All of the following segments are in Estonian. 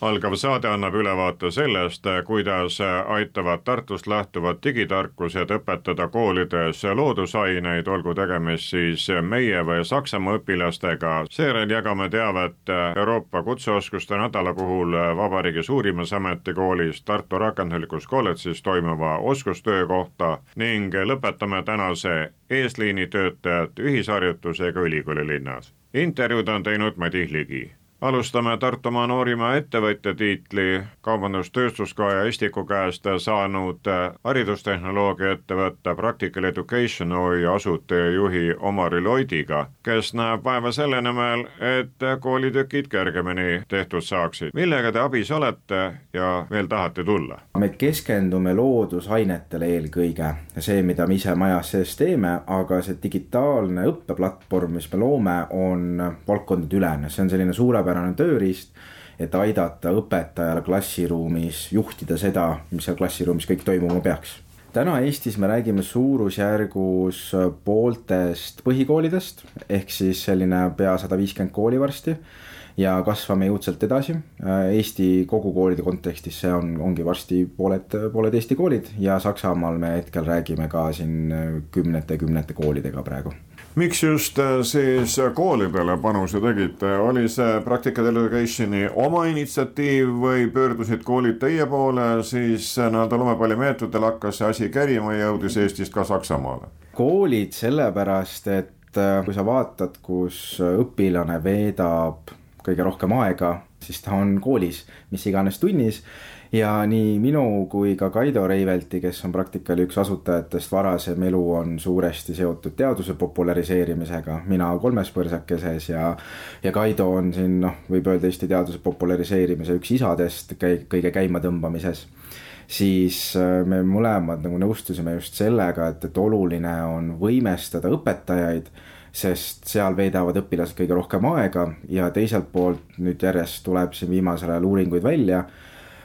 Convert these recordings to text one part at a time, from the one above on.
algav saade annab ülevaate sellest, kuidas aitavad Tartust lähtuvad digitarkused õpetada koolides loodusaineid, olgu tegemist siis meie või Saksamaa õpilastega. seejärel jagame teavet Euroopa kutseoskuste nädala puhul vabariigi suurimas ametikoolis Tartu Rakenduslikus kolledžis toimuva oskustöö kohta ning lõpetame tänase eesliinitöötajate ühisharjutusega ülikooli linnas. intervjuud on teinud Madis Ligi alustame Tartumaa noorima ettevõtja tiitli Kaubandus-Tööstuskoja Istiku käest saanud haridustehnoloogia ettevõtte Practical Education OÜ asutajajuhi Omari Loidiga, kes näeb vaeva selle nimel, et koolitükid kergemini tehtud saaksid. millega te abis olete ja veel tahate tulla? me keskendume loodusainetele eelkõige, see, mida me ise majas sees teeme, aga see digitaalne õppeplatvorm, mis me loome, on valdkondadeülene, see on selline suurepärane suurepärane tööriist, et aidata õpetajal klassiruumis juhtida seda, mis seal klassiruumis kõik toimuma peaks täna Eestis me räägime suurusjärgus pooltest põhikoolidest, ehk siis selline pea sada viiskümmend kooli varsti ja kasvame jõudsalt edasi. Eesti kogukoolide kontekstis see on, ongi varsti pooled, pooled Eesti koolid ja Saksamaal me hetkel räägime ka siin kümnete, kümnete koolidega praegu miks just äh, siis koolidele panuse tegite, oli see Practical Educationi oma initsiatiiv või pöördusid koolid teie poole, siis äh, nii-öelda lumepallimeetodil hakkas see asi käima ja jõudis Eestist ka Saksamaale? koolid sellepärast, et äh, kui sa vaatad, kus õpilane veedab kõige rohkem aega, siis ta on koolis, mis iganes tunnis. Ja nii minu kui ka Kaido Reivelti, kes on Praktikali üks asutajatest, varasem elu on suuresti seotud teaduse populariseerimisega, mina kolmes põrsakeses ja ja Kaido on siin noh, võib öelda Eesti teaduse populariseerimise üks isadest käi-, kõige käimatõmbamises. Siis äh, me mõlemad nagu nõustusime just sellega, et, et oluline on võimestada õpetajaid sest seal veedavad õpilased kõige rohkem aega ja teiselt poolt nüüd järjest tuleb siin viimasel ajal uuringuid välja.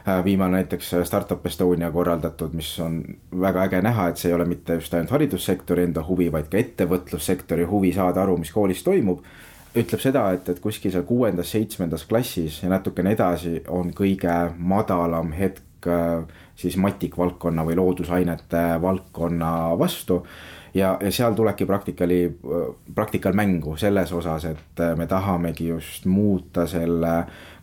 Äh, viimane näiteks äh, Startup Estonia korraldatud, mis on väga äge näha, et see ei ole mitte just ainult haridussektori enda huvi, vaid ka ettevõtlussektori huvi saada aru, mis koolis toimub ütleb seda, et, et kuskil seal kuuendas-seitsmendas klassis ja natukene edasi on kõige madalam hetk äh, siis matikvaldkonna või loodusainete valdkonna vastu ja, ja seal tulebki praktikali, praktikal mängu selles osas, et me tahamegi just muuta selle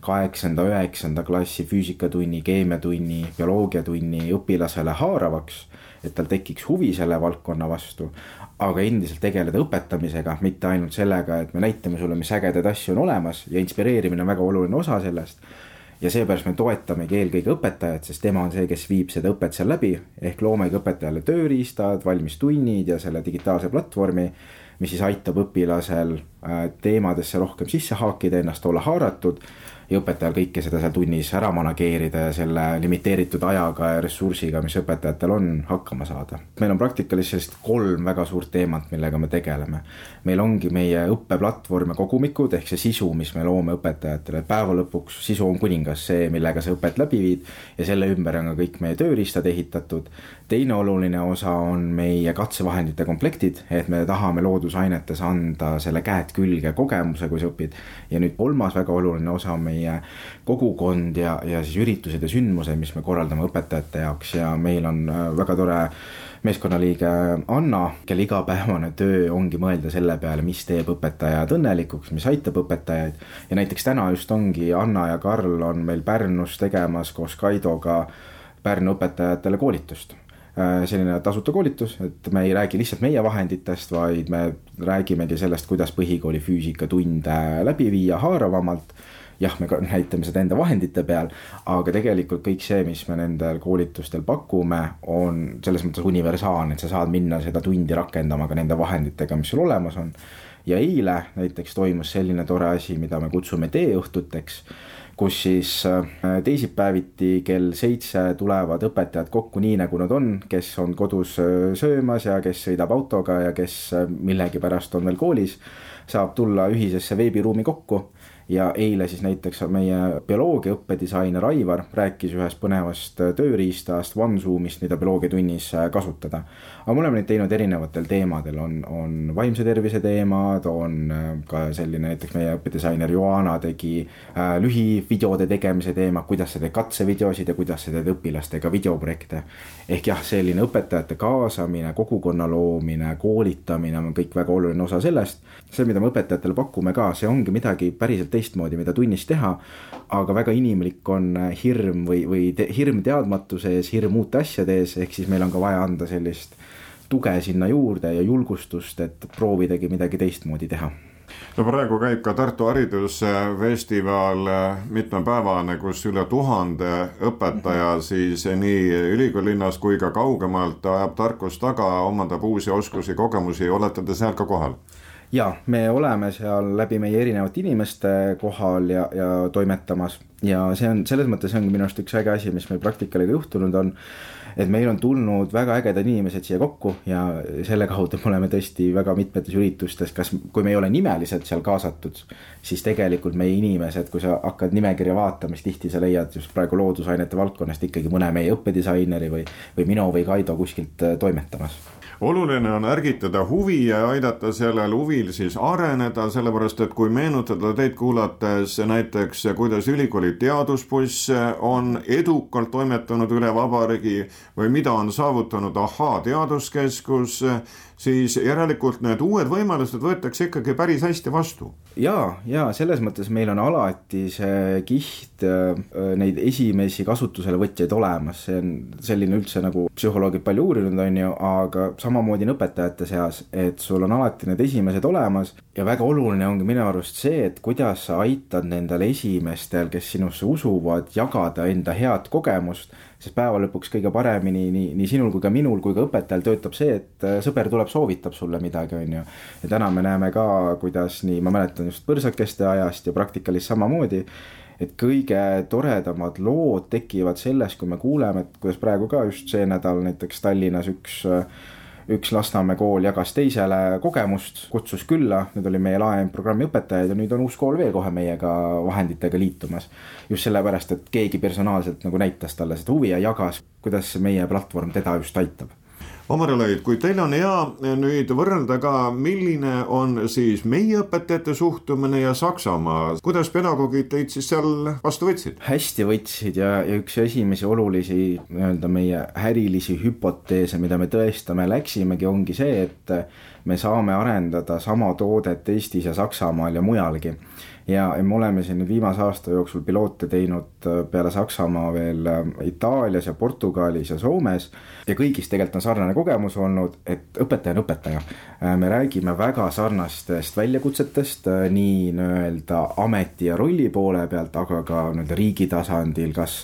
kaheksanda, üheksanda klassi füüsikatunni, keemiatunni, bioloogiatunni õpilasele haaravaks, et tal tekiks huvi selle valdkonna vastu, aga endiselt tegeleda õpetamisega, mitte ainult sellega, et me näitame sulle, mis ägedaid asju on olemas ja inspireerimine on väga oluline osa sellest ja seepärast me toetamegi eelkõige õpetajat, sest tema on see, kes viib seda õpet seal läbi, ehk loomegi õpetajale tööriistad, valmis tunnid ja selle digitaalse platvormi, mis siis aitab õpilasel teemadesse rohkem sisse haakida, ennast olla haaratud ja õpetajal kõike seda seal tunnis ära manageerida ja selle limiteeritud ajaga ja ressursiga, mis õpetajatel on, hakkama saada. meil on praktikalis kolm väga suurt teemat, millega me tegeleme. meil ongi meie õppeplatvorm ja kogumikud ehk see sisu, mis me loome õpetajatele, päeva lõpuks sisu on kuningas, see, millega sa õpet läbi viid ja selle ümber on ka kõik meie tööriistad ehitatud. teine oluline osa on meie katsevahendite komplektid, et me tahame loodusainetes anda selle käed külge kogemuse, kui sa õpid. ja nüüd kolmas väga oluline osa on meie kogukond ja, ja siis üritused ja sündmused, mis me korraldame õpetajate jaoks ja meil on äh, väga tore meeskonnaliige Anna, kelle igapäevane töö ongi mõelda selle peale, mis teeb õpetajad õnnelikuks, mis aitab õpetajaid. ja näiteks täna just ongi Anna ja Karl on meil Pärnus tegemas koos Kaidoga Pärnu õpetajatele koolitust selline tasuta koolitus, et me ei räägi lihtsalt meie vahenditest, vaid me räägimegi sellest, kuidas põhikooli füüsikatunde läbi viia haaravamalt jah, me näitame seda enda vahendite peal, aga tegelikult kõik see, mis me nendel koolitustel pakume, on selles mõttes universaalne, et sa saad minna seda tundi rakendama ka nende vahenditega, mis sul olemas on. ja eile näiteks toimus selline tore asi, mida me kutsume teeõhtuteks kus siis äh, teisipäeviti kell seitse tulevad õpetajad kokku nii, nagu nad on, kes on kodus äh, söömas ja kes sõidab autoga ja kes äh, millegipärast on veel koolis, saab tulla ühisesse veebiruumi kokku ja eile siis näiteks meie bioloogia õppedisainer Aivar rääkis ühest põnevast tööriistast OneZoomist, mida bioloogiatunnis kasutada. aga me oleme neid teinud erinevatel teemadel, on, on vaimse tervise teemad, on ka selline näiteks meie õppedisainer Joana tegi äh, lühivideode tegemise teema, kuidas sa teed katsevideosid ja kuidas sa teed õpilastega videoprojekte. ehk jah, selline õpetajate kaasamine, kogukonna loomine, koolitamine on kõik väga oluline osa sellest. see, mida me õpetajatele pakume ka, see ongi midagi päriselt teistmoodi, mida tunnis teha. aga väga inimlik on hirm või, või te, hirm teadmatuse ees, hirm uute asjade ees, ehk siis meil on ka vaja anda sellist tuge sinna juurde ja julgustust, et proovidagi midagi teistmoodi teha no praegu käib ka Tartu Haridusfestival mitmepäevane, kus üle tuhande õpetaja siis nii ülikoolilinnas kui ka kaugemalt ajab tarkust taga, omandab uusi oskusi, kogemusi, olete te seal ka kohal? Ja me oleme seal läbi meie erinevate inimeste kohal ja, ja toimetamas ja see on selles mõttes ongi minu arust üks äge asi, mis meil praktikaliga juhtunud on. et meil on tulnud väga ägedad inimesed siia kokku ja selle kaudu me oleme tõesti väga mitmetes üritustes, kas, kui me ei ole nimeliselt seal kaasatud, siis tegelikult meie inimesed, kui sa hakkad nimekirja vaatama, siis tihti sa leiad just praegu loodusainete valdkonnast ikkagi mõne meie õppedisaineri või, või minu või Kaido kuskilt äh, toimetamas oluline on ärgitada huvi ja aidata sellel huvil siis areneda, sellepärast et kui meenutada teid kuulates näiteks, kuidas ülikooli teadusbuss on edukalt toimetanud üle vabariigi või mida on saavutanud Ahhaa teaduskeskus, siis järelikult need uued võimalused võetakse ikkagi päris hästi vastu. Ja, ja selles mõttes meil on alati see kiht äh, neid esimesi kasutusele võtjaid olemas, see on selline üldse nagu psühholoogid palju uurinud, on ju, aga samamoodi on õpetajate seas, et sul on alati need esimesed olemas ja väga oluline ongi minu arust see, et kuidas sa aitad nendel esimestel, kes sinusse usuvad, jagada enda head kogemust sest päeva lõpuks kõige paremini nii, nii sinul kui ka minul kui ka õpetajal töötab see, et äh, sõber tuleb, soovitab sulle midagi, on ju. ja täna me näeme ka, kuidas nii, ma mäletan just põrsakeste ajast ja Praktikalis samamoodi, et kõige toredamad lood tekivad sellest, kui me kuuleme, et kuidas praegu ka just see nädal näiteks Tallinnas üks üks Lasnamäe kool jagas teisele kogemust, kutsus külla, need olid meie laeprogrammi õpetajad ja nüüd on uus kool veel kohe meiega vahenditega liitumas. just sellepärast, et keegi personaalselt nagu näitas talle seda huvi ja jagas, kuidas meie platvorm teda just aitab Omar Õleit, kui teil on hea nüüd võrrelda ka, milline on siis meie õpetajate suhtumine ja Saksamaa, kuidas pedagoogid teid siis seal vastu võtsid? hästi võtsid ja, ja üks esimesi olulisi nii-öelda meie ärilisi hüpoteese, mida me tõestama läksimegi, ongi see, et me saame arendada sama toodet Eestis ja Saksamaal ja mujalgi ja, ja me oleme siin nüüd viimase aasta jooksul piloote teinud äh, peale Saksamaa veel äh, Itaalias ja Portugalis ja Soomes. ja kõigis tegelikult on sarnane kogemus olnud, et õpetaja on õpetaja. Äh, me räägime väga sarnastest väljakutsetest nii nii-öelda ameti ja rolli poole pealt, aga ka nii-öelda riigi tasandil, kas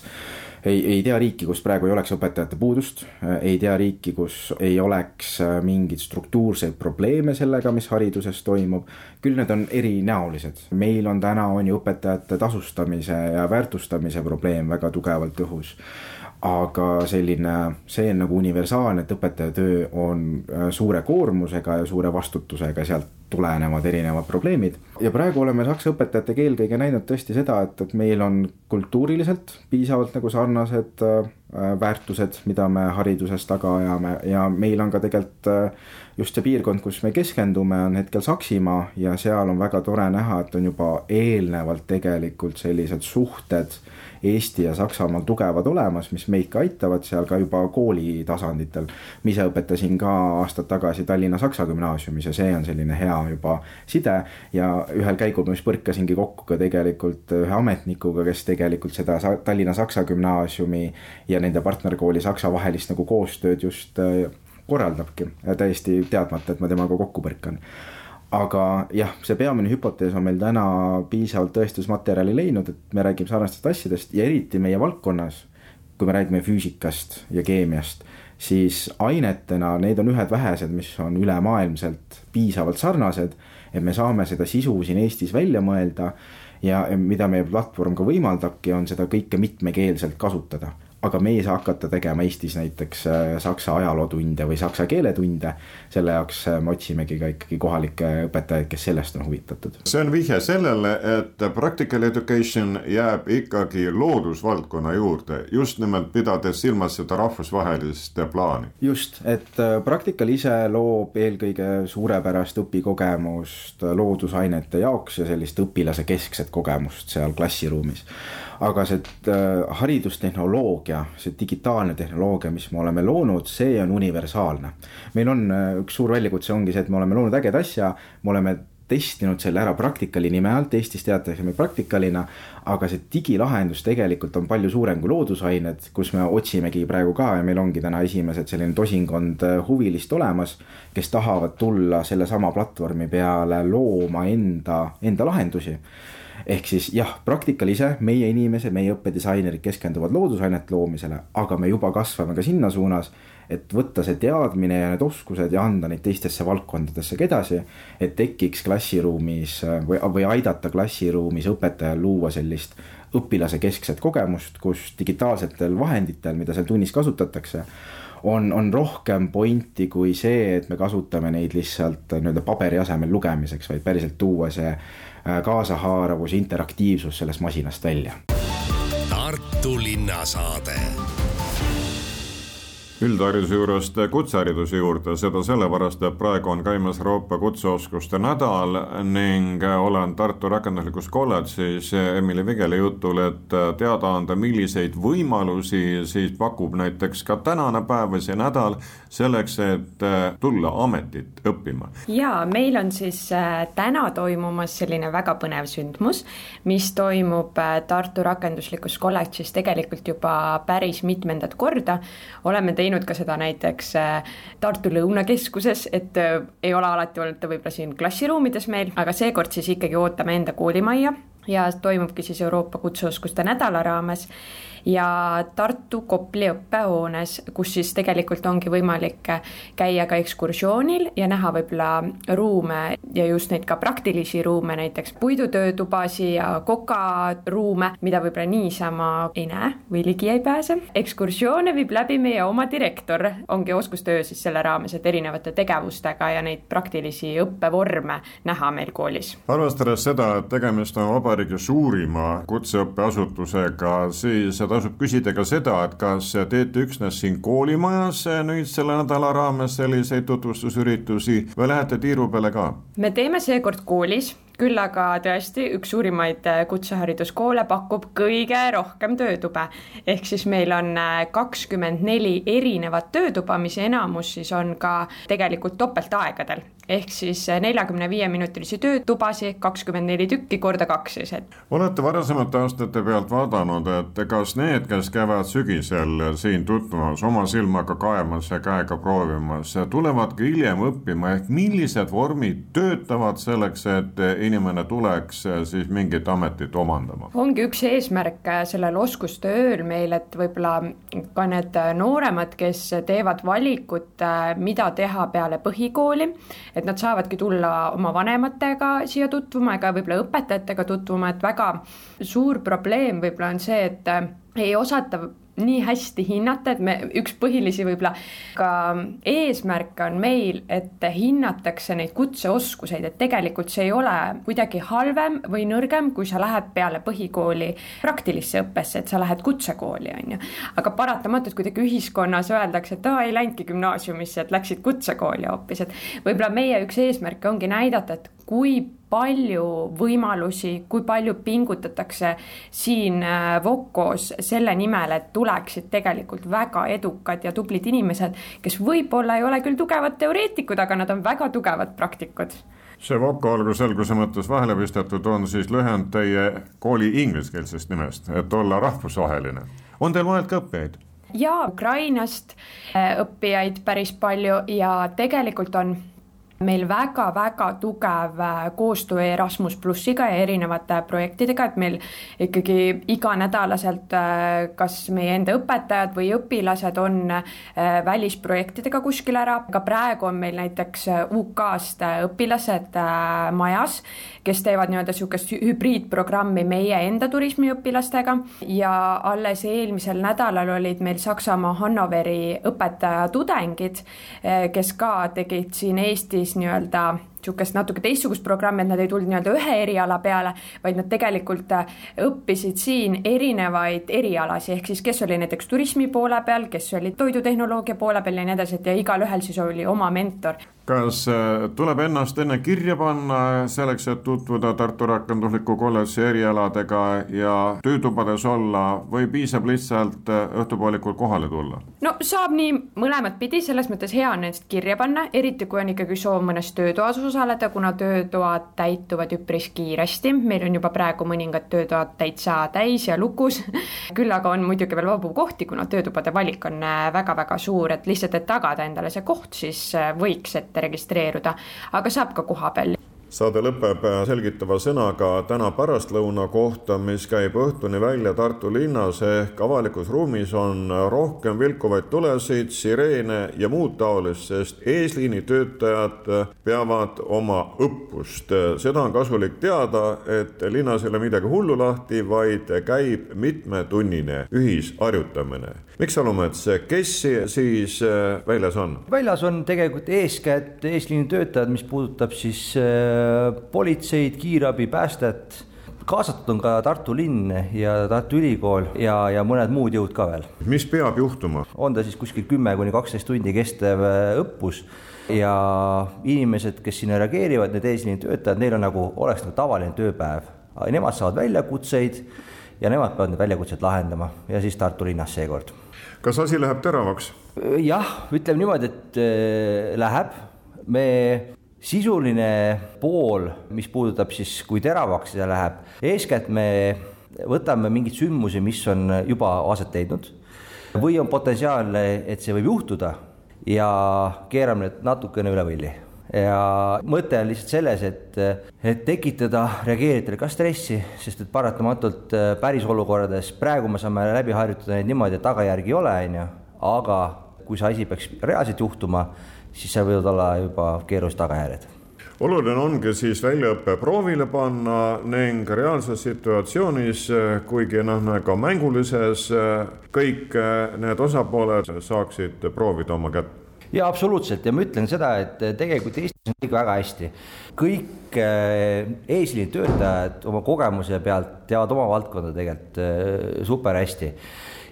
ei, ei tea riiki, kus praegu ei oleks õpetajate puudust, ei tea riiki, kus ei oleks äh, mingeid struktuurseid probleeme sellega, mis hariduses toimub. küll need on erinäolised, meil on täna, on ju õpetajate tasustamise ja väärtustamise probleem väga tugevalt õhus aga selline, see on nagu universaalne, et õpetaja töö on äh, suure koormusega ja suure vastutusega, sealt tulenevad erinevad probleemid. Ja praegu oleme saksa õpetajatega eelkõige näinud tõesti seda, et, et meil on kultuuriliselt piisavalt nagu sarnased äh, väärtused, mida me hariduses taga ajame ja meil on ka tegelikult äh, just see piirkond, kus me keskendume, on hetkel Saksimaa ja seal on väga tore näha, et on juba eelnevalt tegelikult sellised suhted Eesti ja Saksamaal tugevad olemas, mis meid ka aitavad seal ka juba kooli tasanditel. ma ise õpetasin ka aastad tagasi Tallinna Saksa Gümnaasiumis ja see on selline hea juba side ja ühel käigul ma just põrkasingi kokku ka tegelikult ühe ametnikuga, kes tegelikult seda Tallinna Saksa Gümnaasiumi ja nende partnerkooli Saksa vahelist nagu koostööd just äh, korraldabki, täiesti teadmata, et ma temaga kokku põrkan. Aga jah, see peamine hüpotees on meil täna piisavalt tõestusmaterjali leidnud, et me räägime sarnastest asjadest ja eriti meie valdkonnas, kui me räägime füüsikast ja keemiast, siis ainetena need on ühed vähesed, mis on ülemaailmselt piisavalt sarnased, et me saame seda sisu siin Eestis välja mõelda ja mida meie platvorm ka võimaldabki, on seda kõike mitmekeelselt kasutada aga me ei saa hakata tegema Eestis näiteks äh, saksa ajalootunde või saksa keeletunde. selle jaoks äh, me otsimegi ka ikkagi kohalikke õpetajaid, kes sellest on huvitatud. see on vihje sellele, et practical education jääb ikkagi loodusvaldkonna juurde, just nimelt pidades silmas seda rahvusvahelist plaani. just, et äh, practical ise loob eelkõige suurepärast õpikogemust loodusainete jaoks ja sellist õpilase keskset kogemust seal klassiruumis aga see äh, haridustehnoloogia, see digitaalne tehnoloogia, mis me oleme loonud, see on universaalne. meil on äh, üks suur väljakutse ongi see, et me oleme loonud ägeda asja, me oleme testinud selle ära Practicali nime alt, Eestis teatakse meid Practicalina, aga see digilahendus tegelikult on palju suurem kui loodusained, kus me otsimegi praegu ka ja meil ongi täna esimesed selline tosinkond äh, huvilist olemas, kes tahavad tulla sellesama platvormi peale looma enda, enda lahendusi ehk siis jah, praktikal ise meie inimesed, meie õppedisainerid keskenduvad loodusainete loomisele, aga me juba kasvame ka sinna suunas, et võtta see teadmine ja need oskused ja anda neid teistesse valdkondadesse ka edasi, et tekiks klassiruumis või, või aidata klassiruumis õpetajal luua sellist õpilase keskset kogemust, kus digitaalsetel vahenditel, mida seal tunnis kasutatakse, on, on rohkem pointi kui see, et me kasutame neid lihtsalt nii-öelda paberi asemel lugemiseks, vaid päriselt tuua see Äh, kaasahaaravus, interaktiivsus sellest masinast välja. Tartu linnasaade üldhariduse juurest kutsehariduse juurde, seda sellepärast, et praegu on käimas Euroopa kutseoskuste nädal ning olen Tartu Rakenduslikus Kolledžis Emily Vigeli jutul, et teada anda, milliseid võimalusi siis pakub näiteks ka tänane päev või see nädal selleks, et tulla ametit õppima. ja meil on siis äh, täna toimumas selline väga põnev sündmus, mis toimub äh, Tartu Rakenduslikus Kolledžis tegelikult juba päris mitmendat korda. oleme teinud teinud ka seda näiteks äh, Tartu Lõunakeskuses, et äh, ei ole alati olnud ta võib-olla siin klassiruumides meil, aga seekord siis ikkagi ootame enda koolimajja ja toimubki siis Euroopa Kutseoskuste nädala raames ja Tartu Kopli õppehoones, kus siis tegelikult ongi võimalik käia ka ekskursioonil ja näha võib-olla ruume ja just neid ka praktilisi ruume, näiteks puidutöötubasi ja kokaruume, mida võib-olla niisama ei näe või ligi ei pääse. ekskursioone viib läbi meie oma direktor, ongi oskustöö siis selle raames, et erinevate tegevustega ja neid praktilisi õppevorme näha meil koolis. arvestades seda, et tegemist on vabariigi suurima kutseõppeasutusega, siis tasub küsida ka seda, et kas teete üksnes siin koolimajas nüüd selle nädala raames selliseid tutvustusüritusi või lähete tiiru peale ka? me teeme seekord koolis küll aga tõesti üks suurimaid kutsehariduskoole pakub kõige rohkem töötube. ehk siis meil on kakskümmend neli erinevat töötuba, mis enamus siis on ka tegelikult topeltaegadel ehk siis neljakümne viie minutilisi töötubasid, kakskümmend neli tükki korda kaks siis, et. olete varasemate aastate pealt vaadanud, et kas need, kes käivad sügisel siin tutvumas, oma silmaga kaemas ja käega proovimas, tulevad ka hiljem õppima, ehk millised vormid töötavad selleks, et inimene tuleks siis mingit ametit omandama? ongi üks eesmärk sellel oskustööl meil, et võib-olla ka need nooremad, kes teevad valikut, mida teha peale põhikooli, et nad saavadki tulla oma vanematega siia tutvuma ega võib-olla õpetajatega tutvuma, et väga suur probleem võib-olla on see, et ei osata nii hästi hinnata, et me, üks põhilisi võib-olla ka eesmärke on meil, et hinnatakse neid kutseoskuseid, et tegelikult see ei ole kuidagi halvem või nõrgem, kui sa lähed peale põhikooli praktilisse õppesse, et sa lähed kutsekooli, on ju. aga paratamatult kuidagi ühiskonnas öeldakse, et aa, ei läinudki gümnaasiumisse, et läksid kutsekooli hoopis, et võib-olla meie üks eesmärke ongi näidata, et kui palju võimalusi, kui palju pingutatakse siin äh, Vokos selle nimel, et tuleksid tegelikult väga edukad ja tublid inimesed, kes võib-olla ei ole küll tugevad teoreetikud, aga nad on väga tugevad praktikud see Voko olgu selguse mõttes vahele pistetud, on siis lühend teie kooli ingliskeelsest nimest, et olla rahvusvaheline. on teil mujalt ka õppijaid? jaa, Ukrainast äh, õppijaid päris palju ja tegelikult on meil väga-väga tugev äh, koostöö Erasmus plussiga ja erinevate projektidega, et meil ikkagi iganädalaselt kas meie enda õpetajad või õpilased on välisprojektidega kuskil ära, ka praegu on meil näiteks UK-st õpilased majas, kes teevad nii-öelda niisugust hübriidprogrammi meie enda turismiõpilastega. Ja alles eelmisel nädalal olid meil Saksamaa Hannoveri õpetajatudengid, kes ka tegid siin Eestis nii-öelda niisugust natuke teistsugust programmi, et nad ei tulnud nii-öelda ühe eriala peale, vaid nad tegelikult õppisid siin erinevaid erialasi, ehk siis kes oli näiteks turismi poole peal, kes oli toidutehnoloogia poole peal ja nii edasi, et ja igalühel siis oli oma mentor kas äh, tuleb ennast enne kirja panna selleks, et tutvuda Tartu Rakendusliku Kolledži erialadega ja töötubades olla või piisab lihtsalt äh, õhtupoolikul kohale tulla? no saab nii mõlemat pidi, selles mõttes hea on ennast kirja panna, eriti kui on ikkagi soov mõnes töötoas osaleda, kuna töötoad täituvad üpris kiiresti, meil on juba praegu mõningad töötoad täitsa täis ja lukus. Küll aga on muidugi veel vabu kohti, kuna töötubade valik on väga-väga suur, et lihtsalt, et tagada endale see koht, siis võiks ette registreeruda, aga saab ka kohapeal saade lõpeb selgitava sõnaga täna pärastlõuna kohta, mis käib õhtuni välja Tartu linnas ehk avalikus ruumis on rohkem vilkuvaid tulesid, sireene ja muud taolist, sest eesliini töötajad peavad oma õppust. seda on kasulik teada, et linnas ei ole midagi hullu lahti, vaid käib mitmetunnine ühisharjutamine. miks Salumets, kes siis väljas on? väljas on tegelikult eeskätt eesliini töötajad, mis puudutab siis politseid, kiirabi, päästet, kaasatud on ka Tartu linn ja Tartu Ülikool ja, ja mõned muud jõud ka veel. mis peab juhtuma? on ta siis kuskil kümme kuni kaksteist tundi kestev äh, õppus ja inimesed, kes sinna reageerivad, need eesliinitöötajad, neil on nagu, oleks nagu tavaline tööpäev. Nemad saavad väljakutseid ja nemad peavad need väljakutsed lahendama ja siis Tartu linnas seekord. kas asi läheb teravaks? jah, ütleme niimoodi, et äh, läheb, me sisuline pool, mis puudutab siis, kui teravaks see läheb, eeskätt me võtame mingeid sündmusi, mis on juba aset leidnud või on potentsiaal, et see võib juhtuda ja keerame need natukene üle võlli. Ja mõte on lihtsalt selles, et, et tekitada reageerijatele ka stressi, sest et paratamatult päris olukordades praegu me saame läbi harjutada neid niimoodi, et tagajärgi ei ole, on ju, aga kui see asi peaks reaalselt juhtuma, siis seal võivad olla juba keerulised tagajärjed oluline ongi siis väljaõpe proovile panna ning reaalses situatsioonis, kuigi noh, ka mängulises, kõik need osapooled saaksid proovida oma kätt. ja absoluutselt ja ma ütlen seda, et tegelikult Eestis on kõik väga hästi. kõik eh, eesliinitöötajad oma kogemuse pealt teavad oma valdkonda tegelikult eh, super hästi.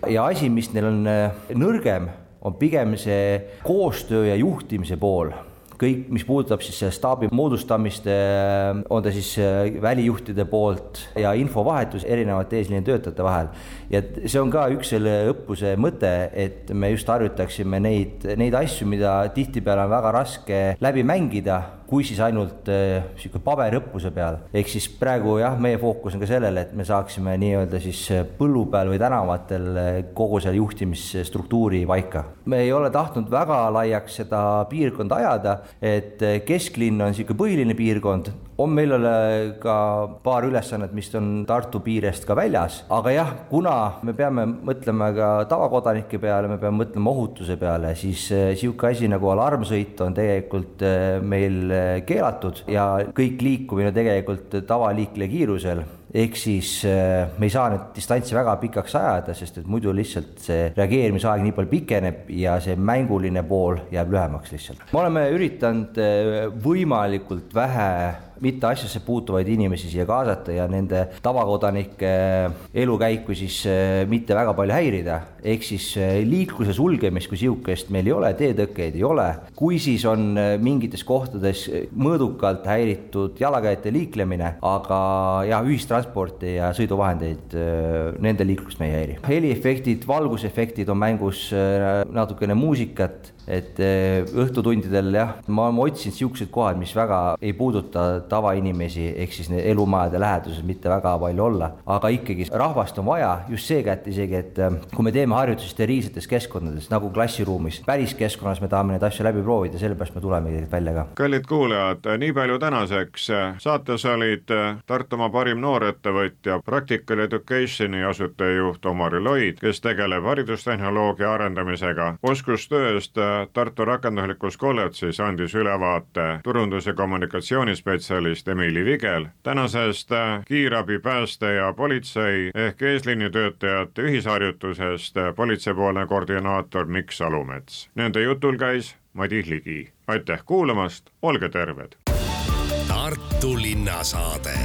ja asi, mis neil on eh, nõrgem on pigem see koostöö ja juhtimise pool kõik, mis puudutab siis staabi moodustamist, äh, on ta siis äh, välijuhtide poolt ja infovahetus erinevate eesliinitöötajate vahel. ja see on ka üks selle õppuse mõte, et me just harjutaksime neid, neid asju, mida tihtipeale on väga raske läbi mängida kui siis ainult niisugune äh, paberõppuse peal. ehk siis praegu jah, meie fookus on ka sellele, et me saaksime nii-öelda siis äh, põllu peal või tänavatel äh, kogu selle juhtimisstruktuuri paika. me ei ole tahtnud väga laiaks seda piirkonda ajada, et kesklinn on niisugune põhiline piirkond, on meil ka paar ülesannet, mis on Tartu piirest ka väljas, aga jah, kuna me peame mõtlema ka tavakodanike peale, me peame mõtlema ohutuse peale, siis niisugune asi nagu alarmsõit on tegelikult meil keelatud ja kõik liikumine tegelikult tavaliikleja kiirusel ehk siis äh, me ei saa nüüd distantsi väga pikaks ajada, sest et muidu lihtsalt see reageerimisaeg nii palju pikeneb ja see mänguline pool jääb lühemaks lihtsalt. me oleme üritanud äh, võimalikult vähe mitte asjasse puutuvaid inimesi siia kaasata ja nende tavakodanike elukäiku siis äh, mitte väga palju häirida. ehk siis äh, liikluse sulgemist kui sihukest meil ei ole, teetõkkeid ei ole. kui siis on mingites kohtades mõõdukalt häiritud jalakäijate liiklemine, aga jah, ühistransporti ja sõiduvahendeid, nende liiklust me ei häiri. heliefektid, valgusefektid on mängus, natukene muusikat et eh, õhtutundidel jah, ma, ma otsin niisugused kohad, mis väga ei puuduta tavainimesi, ehk siis elumajade läheduses mitte väga palju olla, aga ikkagi rahvast on vaja just seekätt isegi, et eh, kui me teeme harjutusi steriilsetes keskkondades nagu klassiruumis, päris keskkonnas me tahame neid asju läbi proovida, sellepärast me tulemegi välja ka. kallid kuulajad, nii palju tänaseks, saates olid Tartumaa parim noorettevõtja, Practical Educationi asutajajuht Omar Loid, kes tegeleb haridustehnoloogia arendamisega, oskustööst Tartu Rakenduslikus Kolledžis andis ülevaate turundus- ja kommunikatsioonispetsialist Emily Vigel, tänasest kiirabi, pääste ja politsei ehk eesliinitöötajate ühisharjutusest politseipoolne koordinaator Mikk Salumets. Nende jutul käis Madis Ligi. aitäh kuulamast, olge terved! Tartu linnasaade